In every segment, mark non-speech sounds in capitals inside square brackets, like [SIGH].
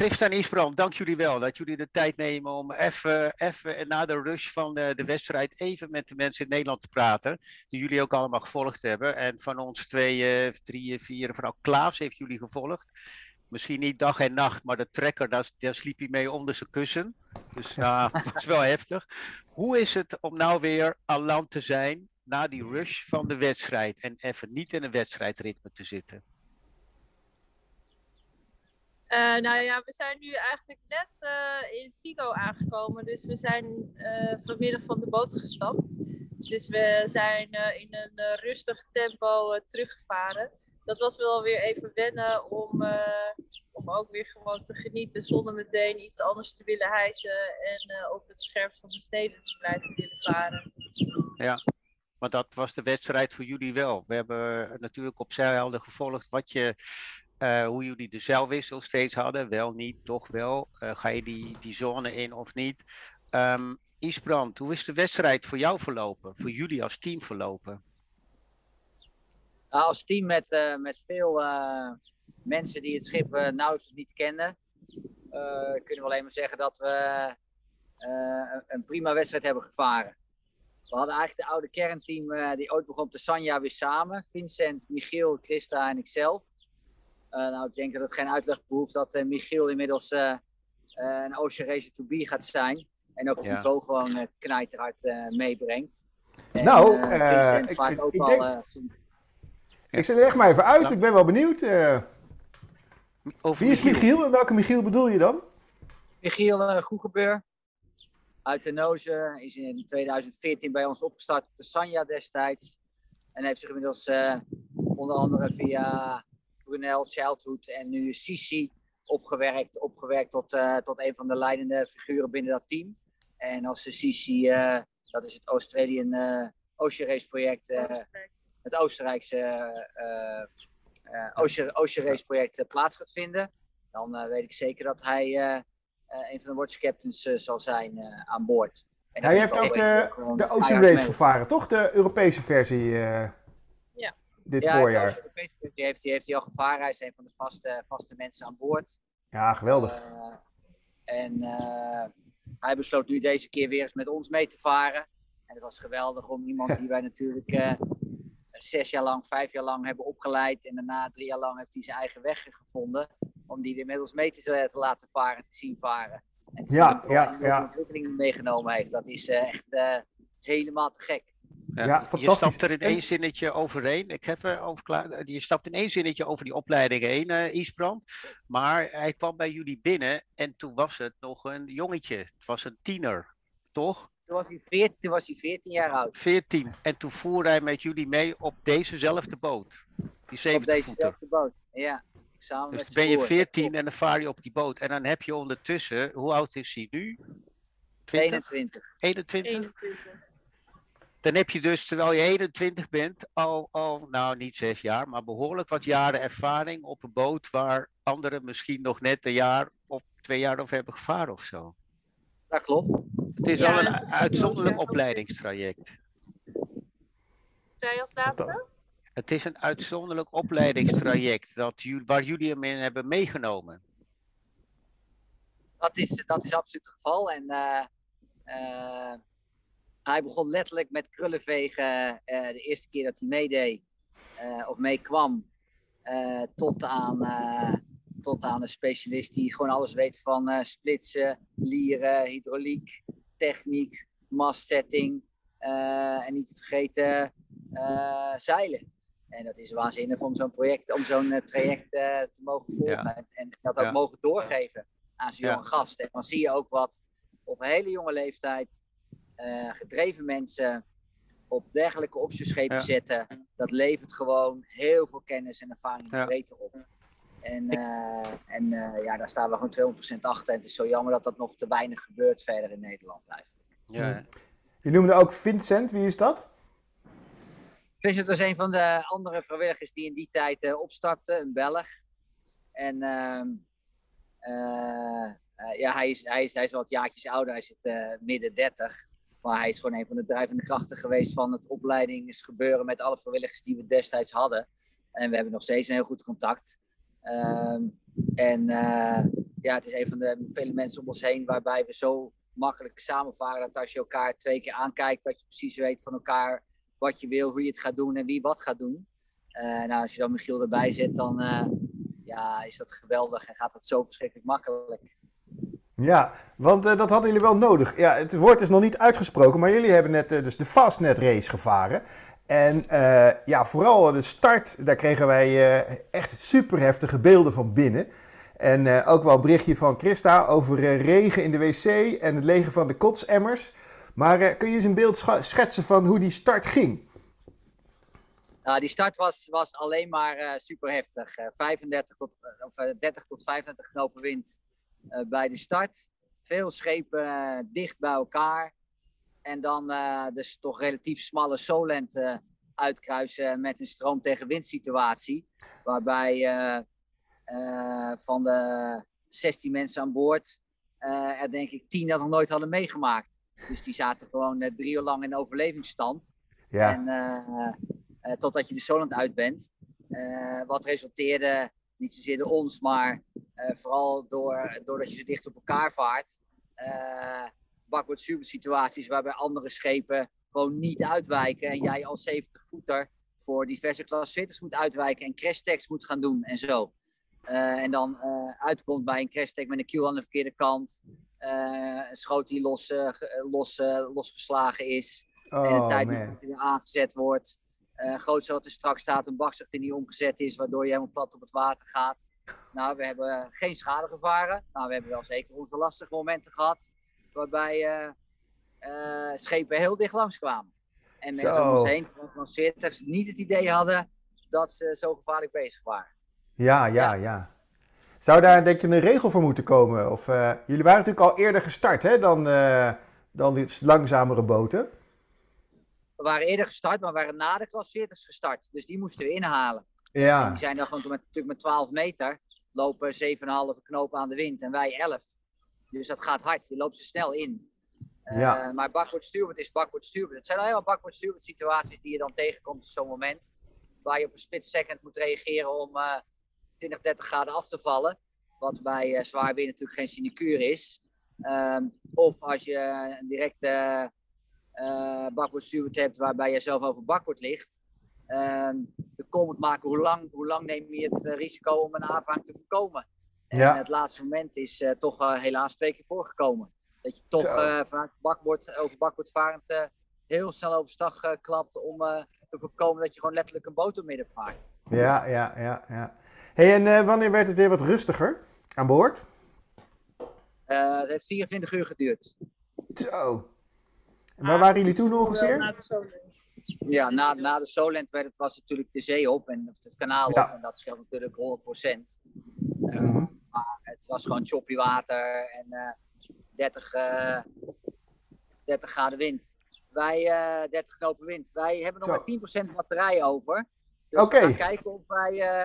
Christa en Isbrand, dank jullie wel dat jullie de tijd nemen om even, even na de rush van de, de, wedstrijd even met de mensen in Nederland te praten. Die jullie ook allemaal gevolgd hebben. En van ons twee, drie, vier, vooral Klaas heeft jullie gevolgd. Misschien niet dag en nacht, maar de trekker, daar, daar sliep hij mee onder zijn kussen. Dus nou, [LAUGHS] [LAUGHS] dat was wel heftig. Hoe is het om nou weer aan land te zijn na die rush van de wedstrijd en even niet in een wedstrijdritme te zitten? Uh, nou ja, we zijn nu eigenlijk net uh, in Vigo aangekomen. Dus we zijn uh, vanmiddag van de boot gestapt. Dus we zijn in een rustig tempo teruggevaren. Dat was wel weer even wennen om, om ook weer gewoon te genieten zonder meteen iets anders te willen hijsen. En op het scherpst van de steden te blijven willen varen. Ja, maar dat was de wedstrijd voor jullie wel. We hebben natuurlijk op Zeilhelden gevolgd wat je uh, hoe jullie de zeilwissel steeds hadden. Wel, niet, toch wel. Uh, ga je die, die zone in of niet? Um, Isbrand, hoe is de wedstrijd voor jou verlopen? Voor jullie als team verlopen? Nou, als team met, uh, met veel mensen die het schip nauwelijks niet kenden, kunnen we alleen maar zeggen dat we een prima wedstrijd hebben gevaren. We hadden eigenlijk de oude kernteam die ooit begon de Sanja weer samen. Vincent, Michiel, Christa en ikzelf. Eh, nou, ik denk dat het geen uitleg behoeft dat uh, Michiel inmiddels uh, een Ocean Racer to be gaat zijn. En ook op ja. niveau gewoon knijterhard meebrengt. En, nou, ik, ik, ook ik, al, denk, ik zet er echt maar even uit. Ik ben wel benieuwd. Wie is Michiel en welke Michiel bedoel je dan? Michiel uh, Goegebeur uit de Noze. Is in 2014 bij ons opgestart op de Sanja destijds. En heeft zich inmiddels onder andere via Brunel, Childhood en nu Sisi opgewerkt, opgewerkt tot, uh, tot een van de leidende figuren binnen dat team. En als de Sisi, uh, dat is het Australian uh, Ocean Race project, het Oostenrijkse Ocean, Ocean Race project plaats gaat vinden, dan weet ik zeker dat hij een van de watch captains zal zijn aan boord. En hij heeft ook de, de Ocean Race gevaren, toch? De Europese versie dit ja, voorjaar. Die heeft, die heeft hij al gevaren. Hij is een van de vaste, vaste mensen aan boord. Ja, geweldig. Uh, en uh, hij besloot nu deze keer weer eens met ons mee te varen. En het was geweldig om iemand [LAUGHS] die wij natuurlijk uh, zes jaar lang, vijf jaar lang hebben opgeleid. En daarna drie jaar lang heeft hij zijn eigen weg gevonden. Om die weer met ons mee te, te laten varen, te zien varen. En ja, ja, ja. de ontwikkeling meegenomen heeft. Dat is echt helemaal te gek. Ja, fantastisch. Je stapt er in één zinnetje overheen. Ik heb over klaar. Je stapt in één zinnetje over die opleiding heen, uh, Isbrand. Maar hij kwam bij jullie binnen en toen was het nog een jongetje. Het was een tiener, toch? Toen was hij 14, toen was hij 14 jaar oud. 14. En toen voer hij met jullie mee op dezezelfde boot. Die 70 Op dezezelfde boot, ja. Samen dus met ben je 14 en dan vaar je op die boot. En dan heb je ondertussen, hoe oud is hij nu? 20? 21. 21? 21. Dan heb je dus, terwijl je 21 bent, al, al, nou niet zes jaar, maar behoorlijk wat jaren ervaring op een boot waar anderen misschien nog net een jaar of twee jaar over hebben gevaren of zo. Dat klopt. Het is wel een uitzonderlijk opleidingstraject. Zei je als laatste? Het is een uitzonderlijk opleidingstraject dat, waar jullie hem in hebben meegenomen. Dat is, dat is absoluut het geval. En uh, uh, hij begon letterlijk met krullenvegen uh, de eerste keer dat hij meedeed uh, of meekwam. Uh, tot, aan, tot aan een specialist die gewoon alles weet van splitsen, lieren, hydrauliek, techniek, mastsetting en niet te vergeten zeilen. En dat is waanzinnig om zo'n project, om zo'n traject te mogen volgen ja. en, en, dat ook ja. mogen doorgeven aan zijn jonge gasten. En dan zie je ook wat op een hele jonge leeftijd gedreven mensen op dergelijke offshore-schepen ja. zetten, dat levert gewoon heel veel kennis en ervaring ja. beter op. En, uh, en uh, ja, daar staan we gewoon 200% achter. En het is zo jammer dat dat nog te weinig gebeurt verder in Nederland eigenlijk. Ja. Je noemde ook Vincent, wie is dat? Vincent was een van de andere vrijwilligers die in die tijd uh, opstartte, een Belg. En ehm, ja, hij is, hij, is, hij is wat jaartjes ouder, hij zit midden 30. Maar hij is gewoon een van de drijvende krachten geweest van het opleidingsgebeuren met alle vrijwilligers die we destijds hadden. En we hebben nog steeds een heel goed contact. Ehm, en ja, het is een van de vele mensen om ons heen waarbij we zo makkelijk samenvaren dat als je elkaar twee keer aankijkt, dat je precies weet van elkaar wat je wil, hoe je het gaat doen en wie wat gaat doen. nou, als je dan Michiel erbij zet, dan ja, is dat geweldig en gaat dat zo verschrikkelijk makkelijk. Ja, want uh, dat hadden jullie wel nodig. Ja, het woord is nog niet uitgesproken, maar jullie hebben net uh, dus de Fastnet race gevaren. En uh, ja, vooral de start, daar kregen wij echt super heftige beelden van binnen. En ook wel een berichtje van Christa over regen in de wc en het legen van de kotsemmers. Maar kun je eens een beeld schetsen van hoe die start ging? Nou, die start was, was alleen maar super heftig. 35 tot, of, 30 tot 35 knopen wind bij de start. Veel schepen uh, dicht bij elkaar. En dan uh, dus toch relatief smalle Solent uitkruisen met een stroom tegen wind situatie. Waarbij van de 16 mensen aan boord er denk ik 10 dat nog nooit hadden meegemaakt. Dus die zaten gewoon drie uur lang in overlevingsstand. Ja. En totdat je de Solent uit bent. wat resulteerde niet zozeer door ons, maar uh, vooral door, doordat je ze dicht op elkaar vaart. Uh, backward super situaties waarbij andere schepen gewoon niet uitwijken. En jij als 70 voeter voor diverse klasfitters moet uitwijken en crashtechs moet gaan doen en zo. Uh, en dan uitkomt bij een crashtech met een kiel aan de verkeerde kant. een schoot die los, los, losgeslagen is. Oh, en een tijd die weer aangezet wordt. Uh, groot zoals er straks staat, een bakzucht die niet omgezet is, waardoor je helemaal plat op het water gaat. Nou, we hebben geen schade gevaren. Nou, we hebben wel zeker onze lastige momenten gehad, waarbij uh, schepen heel dicht langs kwamen. En mensen om ons heen gelanceerd niet het idee hadden dat ze zo gevaarlijk bezig waren. Ja, ja, ja. Zou daar denk je een regel voor moeten komen? Of, jullie waren natuurlijk al eerder gestart hè, dan, dan die langzamere boten. We waren eerder gestart, maar we waren na de klas 40 gestart. Dus die moesten we inhalen. Ja. die zijn dan gewoon met, natuurlijk met 12 meter. Lopen 7,5 knopen aan de wind en wij 11. Dus dat gaat hard. Je loopt ze snel in. Ja. Uh, maar backward stuurboord is backward stuurboord. Het zijn helemaal backward stuurboord situaties die je dan tegenkomt op zo'n moment. Waar je op een split second moet reageren om uh, 20, 30 graden af te vallen. Wat bij uh, zwaar weer natuurlijk geen sinecure is. Um, of als je direct uh, hebt waarbij je zelf over bakwoord ligt. Uh, de call moet maken hoe lang, hoe lang neem je het eh, risico om een aanvang te voorkomen. En het laatste moment is uh, toch helaas twee keer voorgekomen. Dat je toch vanuit bakbord, over bakbordvarend heel snel overstag klapt om te voorkomen dat je gewoon letterlijk een boot midden vaart. Ja, ja, ja. ja. Hey, en wanneer werd het weer wat rustiger aan boord? het heeft 24 uur geduurd. Zo, waar waren jullie toen ongeveer? Ja, na, na de Solent werd het, was natuurlijk de zee op en het kanaal op. En dat scheelt natuurlijk 100 procent. Uh, Maar het was gewoon choppy water en uh, 30, uh, 30 graden wind. Wij, 30 eh, knopen wind. Wij hebben nog maar 10% batterij over. Dus okay. we gaan kijken of wij eh,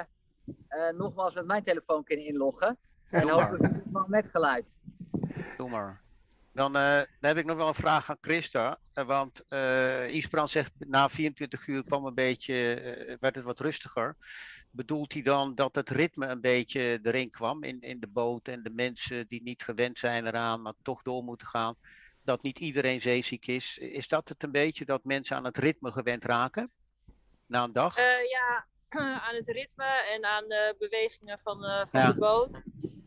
eh, nogmaals met mijn telefoon kunnen inloggen. En hopelijk met geluid. Doe maar. Dan, uh, dan, heb ik nog wel een vraag aan Christa. Uh, want uh, Isbrand zegt na 24 uur kwam een beetje, werd het wat rustiger. Bedoelt hij dan dat het ritme een beetje erin kwam in, in de boot en de mensen die niet gewend zijn eraan, maar toch door moeten gaan? Dat niet iedereen zeeziek is. Is dat het een beetje dat mensen aan het ritme gewend raken na een dag? ja, [CLEARS THROAT] aan het ritme en aan de bewegingen van, van de boot.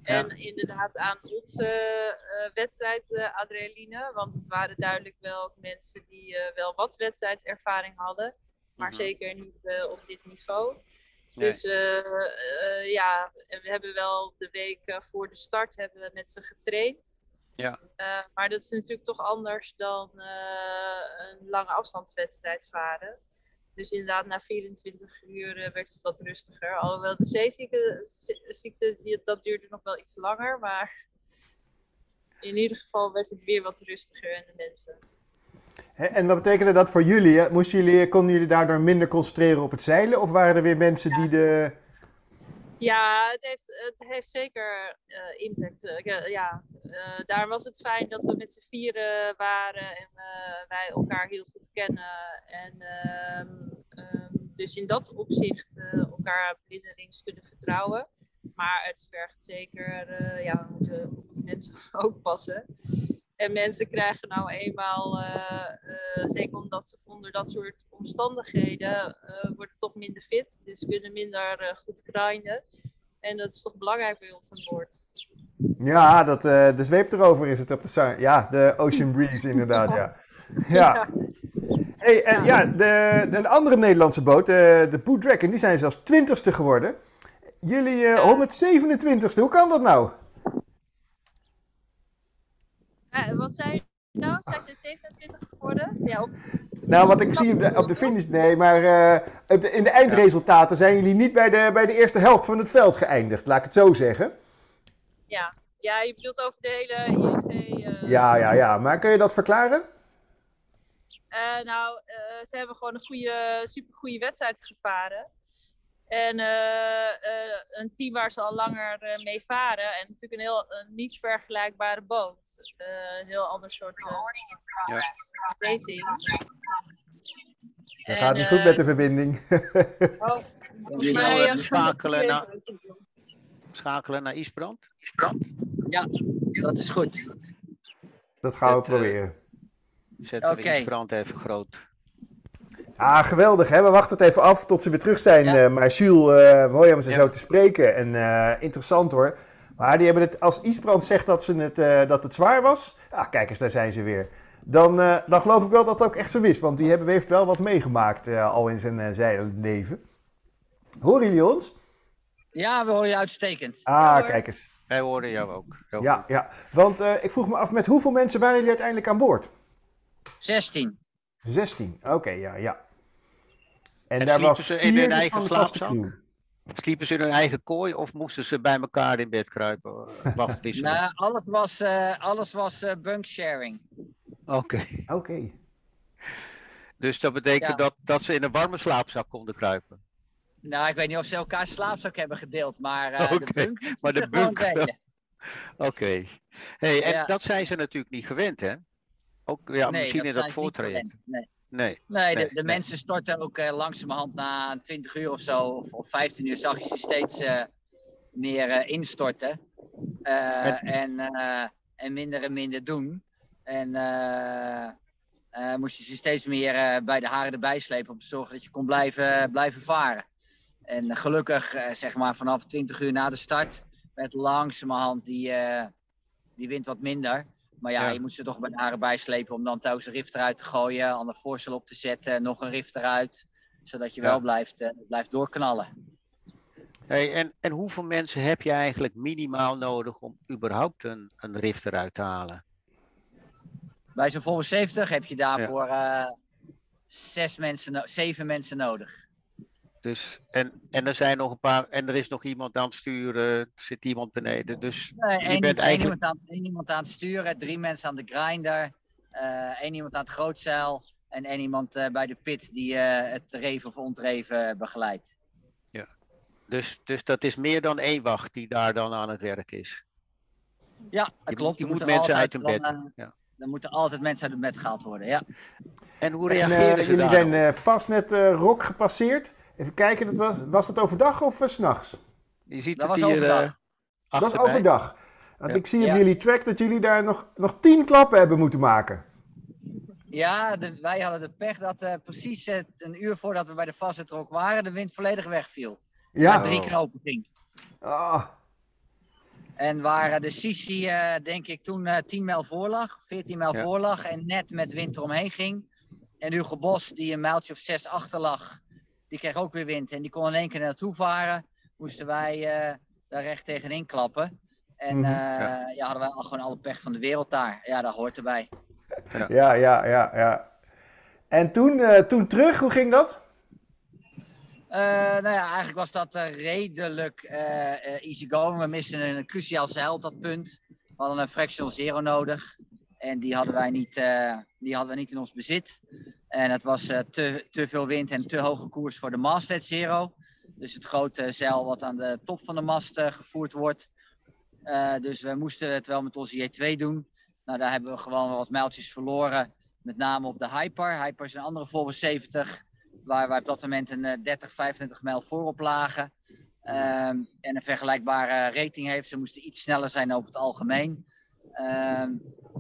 En inderdaad aan onze uh, wedstrijd uh, adrenaline. Want het waren duidelijk wel mensen die uh, wel wat wedstrijdervaring hadden. Maar mm -hmm. zeker niet op dit niveau. Nee. Dus ja, we hebben wel de week voor de start hebben we met ze getraind. Ja. maar dat is natuurlijk toch anders dan een lange afstandswedstrijd varen. Dus inderdaad, na 24 uur uh, werd het wat rustiger. Alhoewel de zeeziekte, ziekte, die, dat duurde nog wel iets langer. Maar in ieder geval werd het weer wat rustiger en de mensen. En wat betekende dat voor jullie? Moesten jullie? Konden jullie daardoor minder concentreren op het zeilen? Of waren er weer mensen die de ja, het heeft, het heeft zeker uh, impact. Uh, ja, uh, daar was het fijn dat we met z'n vieren waren en wij elkaar heel goed kennen. En um, dus in dat opzicht elkaar blindelings kunnen vertrouwen. Maar het vergt zeker, eh, ja, we moeten op de mensen [LAUGHS] ook passen. En mensen krijgen nou eenmaal, eh, eh, zeker omdat ze onder dat soort omstandigheden, eh, worden toch minder fit. Dus kunnen minder eh, goed grinden. En dat is toch belangrijk bij ons aan boord. Ja, dat, eh, de zweep erover is het op de Ja, de Ocean [LAUGHS] Breeze inderdaad, ja. Ja. [LAUGHS] Hey, en ja, de, de andere Nederlandse boot, eh, de Boot Dragon, die zijn zelfs twintigste geworden. Jullie eh 127ste, hoe kan dat nou? Eh, wat zei je nou? Zijn ze 27 geworden? Ja, op, Nou, wat ik zie op de, op de finish, nee, maar eh, op de- in de eindresultaten zijn jullie niet bij de, bij de eerste helft van het veld geëindigd, laat ik het zo zeggen. ja. ja, je bedoelt over de hele IEC. eh, Ja, ja, ja, maar kun je dat verklaren? Eh, nou, eh, ze hebben gewoon een goede, supergoeie wedstrijd gevaren. En eh, eh, een team waar ze al langer mee varen. En natuurlijk een heel een niet vergelijkbare boot. Eh, een heel ander soort uh, Ja. rating. Dat gaat niet goed met de verbinding. [LAUGHS] Oh, mij, schakelen naar, schakelen naar Isbrand? Ja, dat is goed. Dat gaan we Het, proberen. Zetten Oké. we Isbrand even groot. Ah, geweldig. Hè? We wachten het even af tot ze weer terug zijn. Ja. eh, maar Jules, eh mooi om ze Ja. zo te spreken. En eh, interessant hoor. Maar die hebben het, als Isbrand zegt dat, ze het, eh, dat het zwaar was. Ah, kijk eens, daar zijn ze weer. Dan, eh, dan geloof ik wel dat het ook echt zo is. Want die hebben, heeft wel wat meegemaakt eh, al in zijn uh, zeilend leven. Horen jullie ons? Ja, we horen je uitstekend. Ah, hoor. kijk eens. Wij horen jou ook. Heel Ja, goed. ja. Want eh, ik vroeg me af, met hoeveel mensen waren jullie uiteindelijk aan boord? 16. 16. Oké, ja, ja. En, En daar sliepen was ze in hun dus eigen slaapzak? Sliepen ze in hun eigen kooi of moesten ze bij elkaar in bed kruipen? eh, [LAUGHS] Wacht. Nou, alles was, eh, alles was eh, bunk sharing. Oké. Oké. Dus dat betekent Ja. dat, dat ze in een warme slaapzak konden kruipen. Nou, ik weet niet of ze elkaar slaapzak hebben gedeeld, maar eh, de bunk maar de. Oké. Hey, en Ja. dat zijn ze natuurlijk niet gewend, hè? Ook ja, Nee, misschien in dat voortraject. Nee. Nee. Nee, de, Nee, de nee. mensen storten ook eh, langzamerhand na 20 uur of zo, of, of 15 uur, zag je ze steeds eh, meer eh, instorten. En- en, en minder en minder doen. En moest je ze steeds meer bij de haren erbij slepen om te zorgen dat je kon blijven, blijven varen. En gelukkig, zeg maar, vanaf 20 uur na de start werd langzamerhand die, die wind wat minder. Maar ja, Ja. je moet ze toch bij de haren bijslepen om dan telkens een rift eruit te gooien, ander voorstel op te zetten, nog een rift eruit. Zodat je Ja. wel blijft, eh, blijft doorknallen. Hey, en, en hoeveel mensen heb je eigenlijk minimaal nodig om überhaupt een, een rift eruit te halen? Bij zo'n Volvo 70 heb je daarvoor eh, zes mensen, zeven mensen nodig. Dus, en, en er zijn nog een paar, en er is nog iemand aan het sturen, zit iemand beneden. Dus Nee, je één, bent één eigenlijk. iemand aan, één iemand aan het sturen, drie mensen aan de grinder, eh, één iemand aan het grootzeil en één iemand eh, bij de pit die eh, het reven of ontreven begeleidt. Dus, dus dat is meer dan één wacht die daar dan aan het werk is. Ja, dat Je klopt. moet- je Er moet moeten mensen uit altijd hun bed. dan, Ja. Moeten altijd mensen uit het bed gehaald worden, ja. En hoe En, reageren ze jullie daarop? zijn eh, vast net eh Rock gepasseerd. Even kijken, dat was, was dat overdag of uh, s'nachts? Je ziet Dat het was hier overdag. eh, Dat was achterbij. overdag. Want Ja. ik zie op Ja. jullie track dat jullie daar nog, nog tien klappen hebben moeten maken. Ja, de- wij hadden de pech dat eh, precies eh, een uur voordat we bij de Fassetrok waren, de wind volledig wegviel. Ja. Na drie Oh. knopen ging. Ah, En waar eh, de Sisi, eh, denk ik, toen eh 10 mijl voorlag, 14 mijl Ja. voorlag en net met wind eromheen ging. En Hugo Bos, die een mijltje of zes achter lag, die kreeg ook weer wind. En die kon in één keer naartoe varen. Moesten wij eh, daar recht tegenin klappen. En Mhm. eh, Ja. ja. hadden wij al gewoon alle pech van de wereld daar. Ja, dat hoort erbij. ja, ja, ja, ja. En toen, eh, toen terug, hoe ging dat? Eh, nou ja, eigenlijk was dat redelijk easy going. We misten een cruciaal zeil op dat punt. We hadden een fractional zero nodig. En die hadden wij niet, eh, die hadden wij niet in ons bezit. En het was eh, te, te veel wind en te hoge koers voor de masthead zero. Dus het grote zeil wat aan de top van de mast eh, gevoerd wordt. Dus we moesten het wel met onze J2 doen. Nou, daar hebben we gewoon wat mijltjes verloren. Met name op de Hyper. Hyper is een andere Volvo 70 waar wij op dat moment een eh, 30, 25 mijl voorop lagen. ehm, en een vergelijkbare rating heeft. Ze moesten iets sneller zijn over het algemeen. Ehm,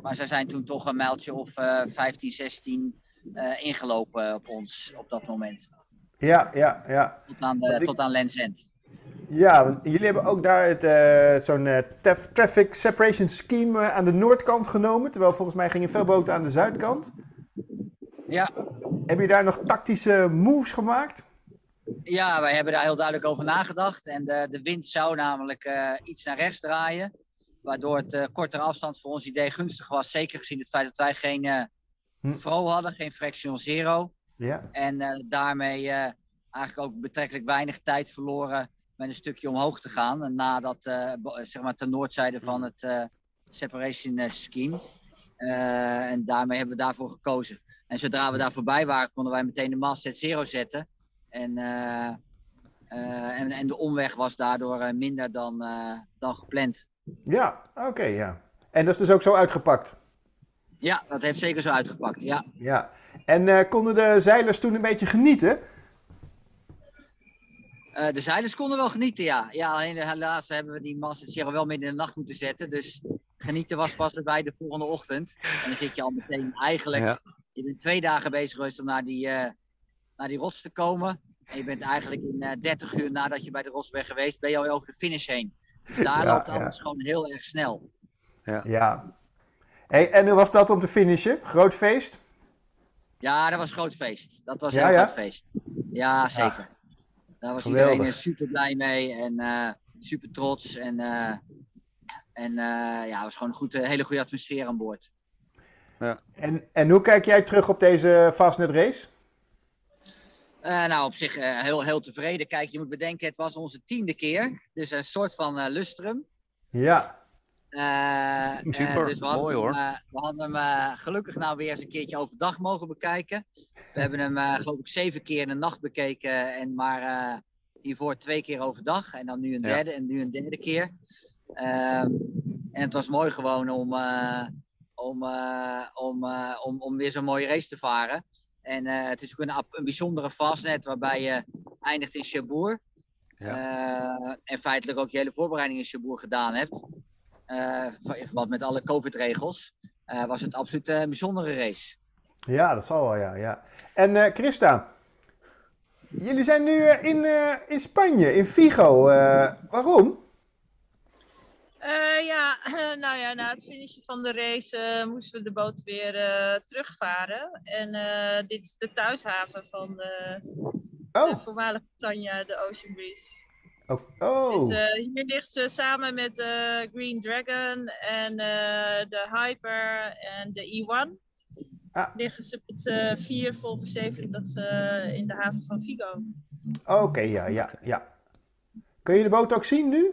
maar zij zijn toen toch een mijltje of eh 15, 16 eh, ingelopen op ons op dat moment. Ja, ja, ja. Tot aan, de, ik- tot aan Lens End. Ja, want jullie hebben ook daar het, eh, zo'n eh, traffic separation scheme eh, aan de noordkant genomen. Terwijl volgens mij gingen veel boten aan de zuidkant. Ja, Heb je daar nog tactische moves gemaakt? Ja, wij hebben daar heel duidelijk over nagedacht. En de, de wind zou namelijk iets naar rechts draaien. Waardoor het eh, kortere afstand voor ons idee gunstig was. Zeker gezien het feit dat wij geen Hm. Fro hadden, geen Fraction Zero. Ja. En eh, daarmee eigenlijk ook betrekkelijk weinig tijd verloren met een stukje omhoog te gaan. Nadat, zeg maar, ten noordzijde van het separation scheme. En daarmee hebben we daarvoor gekozen. En zodra we daar voorbij waren, konden wij meteen de masthead zero zetten. En, en, en de omweg was daardoor minder dan, dan gepland. Ja, oké, ja. En dat is dus ook zo uitgepakt? Ja, dat heeft zeker zo uitgepakt. Ja. Ja. En eh, konden de zeilers toen een beetje genieten? Eh, de zeilers konden wel genieten, ja. Ja, alleen helaas hebben we die masthead zero wel midden in de nacht moeten zetten. Dus genieten was pas bij de volgende ochtend. En dan zit je al meteen eigenlijk... Ja. Je bent twee dagen bezig geweest om naar die, eh, naar die rots te komen. En je bent eigenlijk in eh 30 uur nadat je bij de rots bent geweest, ben je al over de finish heen. Dus daar Ja, loopt ja. alles gewoon heel erg snel. Ja. Hey, en hoe was dat om te finishen? Groot feest? Ja, dat was een groot feest. Dat was Ja, een heel ja? groot feest. Ja, zeker. Daar was geweldig. iedereen eh, super blij mee en eh, super trots. En, eh, en eh, ja, het was gewoon een goed, hele goede atmosfeer aan boord. En, en hoe kijk jij terug op deze Fastnet race? Eh, nou, op zich eh, heel, heel tevreden. Kijk, je moet bedenken, het was onze tiende keer. Dus een soort van eh, lustrum. Ja. Super, dus we hadden mooi, hem, hoor. we hadden hem gelukkig nou weer eens een keertje overdag mogen bekijken. We hebben hem eh, geloof ik zeven keer in de nacht bekeken. En maar eh, hiervoor twee keer overdag. En dan nu een Ja. derde en nu een derde keer. Ehm, en het was mooi gewoon om, eh, om, eh, om, eh, om, om weer zo'n mooie race te varen. En eh, het is ook een, een bijzondere fastnet waarbij je eindigt in Cherbourg. Eh, en feitelijk ook je hele voorbereiding in Cherbourg gedaan hebt. Eh, in verband met alle COVID-regels. was het absoluut een bijzondere race. Ja, dat zal wel, ja. ja. En Christa, jullie zijn nu in, in Spanje, in Vigo. Eh, waarom? Eh, ja, [CLEARS THROAT] nou ja, na het finishen van de race eh, moesten we de boot weer eh, terugvaren. En dit is de thuishaven van de, de Oh, voormalige Tanja, de Ocean Breeze. oh, oh. Dus eh, hier ligt ze samen met de Green Dragon en de Hyper en de E1. Ah. Liggen ze met vier Volvo 70 eh, in de haven van Vigo. Oké, ja, ja, ja. Kun je de boot ook zien nu?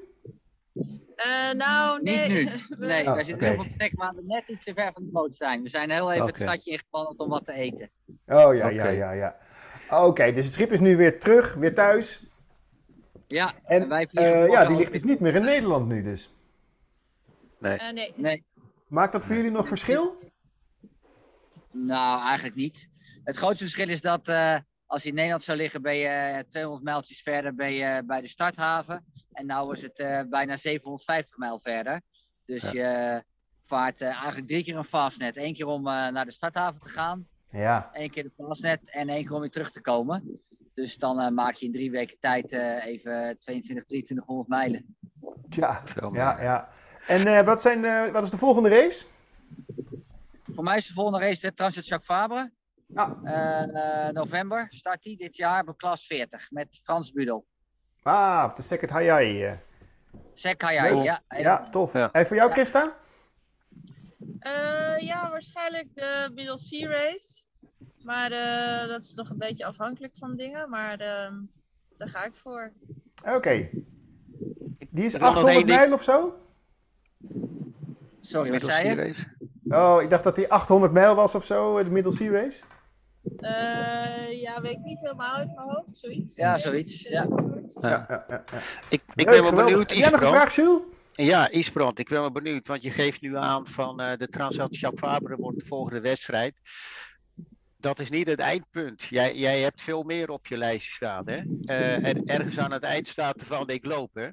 Eh, nou, nee. Niet nu. [LAUGHS] we- Nee, Oh, wij zitten oké. heel veel plek waar we net iets te ver van de boot zijn. We zijn heel even het stadje ingepland om wat te eten. Oh, ja, ja, ja, ja. Oké, dus het schip is nu weer terug, weer thuis. Ja, En en wij vliegen eh, ja, die ligt dus niet meer in Nederland nu dus. Nee. Eh, nee. Nee, Maakt dat voor jullie nog verschil? nou eigenlijk niet. Het grootste verschil is dat eh, als je in Nederland zou liggen, ben je eh, 200 mijltjes verder ben je bij de starthaven. En nu is het eh, bijna 750 mijl verder. Dus je vaart eh, eigenlijk drie keer een fastnet. Eén keer om eh, naar de starthaven te gaan. Ja, één keer de fastnet en één keer om weer terug te komen. Dus dan eh, maak je in drie weken tijd eh, even 22, 2300 mijlen. tja. Veel Ja, ja. En eh, wat, zijn, eh, wat is de volgende race? Voor mij is de volgende race de Transit Jacques Fabre. Ah, Eh, november start die dit jaar bij klas 40 met Frans Budel. ah op de Second Hayai. eh. Sek Hayai, Leuk. ja. Ja, tof. Ja. En voor jou, Ja. Christa? Eh, ja, waarschijnlijk de Middle Sea Race. Maar eh, dat is nog een beetje afhankelijk van dingen. Maar ehm, daar ga ik voor. Oké. Die is Er is nog 800 één ding. mijl of zo? Sorry, wat zei je? Oh, ik dacht dat die 800 mijl was of zo, de Middle Sea Race. Eh, ja, weet ik niet helemaal uit mijn hoofd. Zoiets. Ja, zoiets, ja. Ja, ja, ja, ja. Ik, ik Leuk, ben wel benieuwd, Heb jij nog een vraag, Jules? Ja, Isbrand, ik ben wel benieuwd, want je geeft nu aan van eh, de Jacques Fabre wordt de volgende wedstrijd. dat is niet het eindpunt. Jij, jij hebt veel meer op je lijstje staan, hè? Uh, en ergens aan het eind staat van ik loop, hè?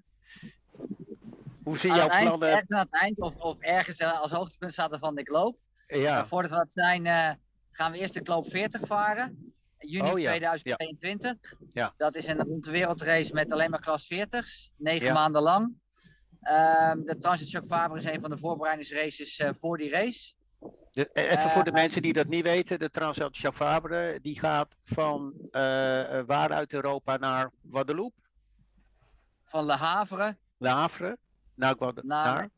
Hoe zien jouw eind, plannen? Ergens aan het eind of, of ergens als hoogtepunt staat er van ik loop. Ja. Voordat we dat zijn, uh, gaan we eerst de Kloop 40 varen. Juni Oh, ja. 2022. Ja. Dat is een wereldrace met alleen maar klas 40's. Negen maanden lang. Ehm, de Transit Shock Faber is een van de voorbereidingsraces eh, voor die race. De- even voor de Eh, mensen die dat niet weten, de Transalp Fabre, die gaat van eh, eh, waar uit Europa naar Guadeloupe, Van Le Havre Le Havre, naar Guadeloupe, naar, naar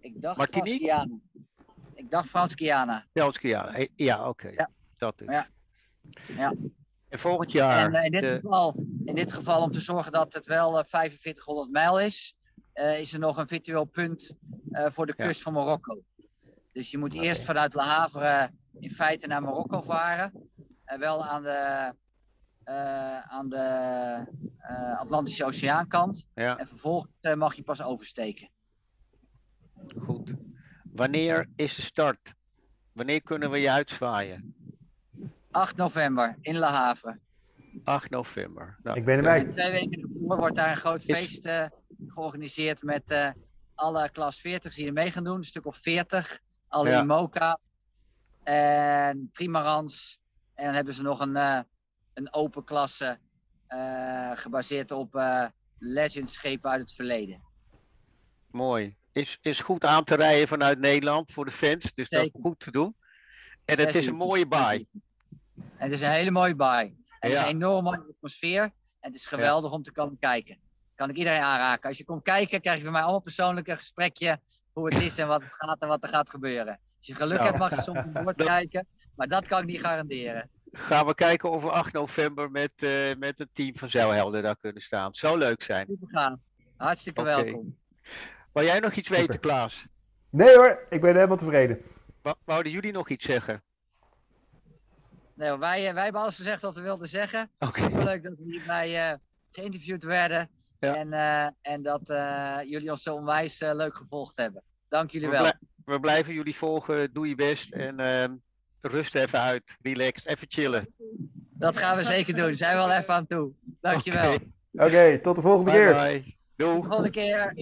ik dacht Martinique? Ik dacht Frans Guyana. België. Ja, ja oké. Ja. Dat dus. Ja. Ja. En volgend jaar. En eh, in, dit de- geval, in dit geval, om te zorgen dat het wel eh, 4500 mijl is, eh, is er nog een virtueel punt eh, voor de Ja. kust van Marokko. Dus je moet eerst vanuit Le Havre in feite naar Marokko varen. En wel aan de, eh, aan de eh, Atlantische Oceaankant. ja, En vervolgens eh, mag je pas oversteken. goed. Wanneer is de start? Wanneer kunnen we je uitzwaaien? 8 november in Le Havre. 8 november. Nou, Ik ben En erbij. twee weken ervoor wordt daar een groot Is- feest eh, georganiseerd met eh, alle klas 40's die er mee gaan doen. Een stuk of 40. Alle Ja. IMOCA en Trimarans. En dan hebben ze nog een, eh, een open klasse eh, gebaseerd op eh legends schepen uit het verleden. Mooi. Is, is goed aan te rijden vanuit Nederland voor de fans, dus dat is goed te doen. En het is een mooie baai. Het is een hele mooie baai. Het Ja. is een enorm mooie atmosfeer. En het is geweldig om te komen kijken. Kan ik iedereen aanraken. Als je komt kijken, krijg je van mij allemaal persoonlijk een gesprekje. Hoe het is en wat het gaat en wat er gaat gebeuren. Als je geluk Nou. hebt, mag je soms een woord [LAUGHS] kijken. Maar dat kan ik niet garanderen. Gaan we kijken of we 8 november met, eh, met het team van Zeilhelden daar kunnen staan. Zou leuk zijn. Super gaan. Hartstikke welkom. Wou jij nog iets Super. weten, Klaas? Nee hoor, ik ben helemaal tevreden. Wou- Wouden jullie nog iets zeggen? Nee, hoor, wij, eh, wij hebben alles gezegd wat we wilden zeggen. Oké. Superleuk dat we hierbij eh geïnterviewd werden. Ja. En, eh, en dat eh, jullie ons zo onwijs leuk gevolgd hebben. Dank jullie We, wel. blij- we blijven jullie volgen. Doe je best. En ehm, rust even uit. Relax. Even chillen. Dat gaan we zeker doen. Zijn we wel even aan toe. Dankjewel. Oké. Oké, tot de volgende Bye keer. bye. Doei. Tot de volgende keer.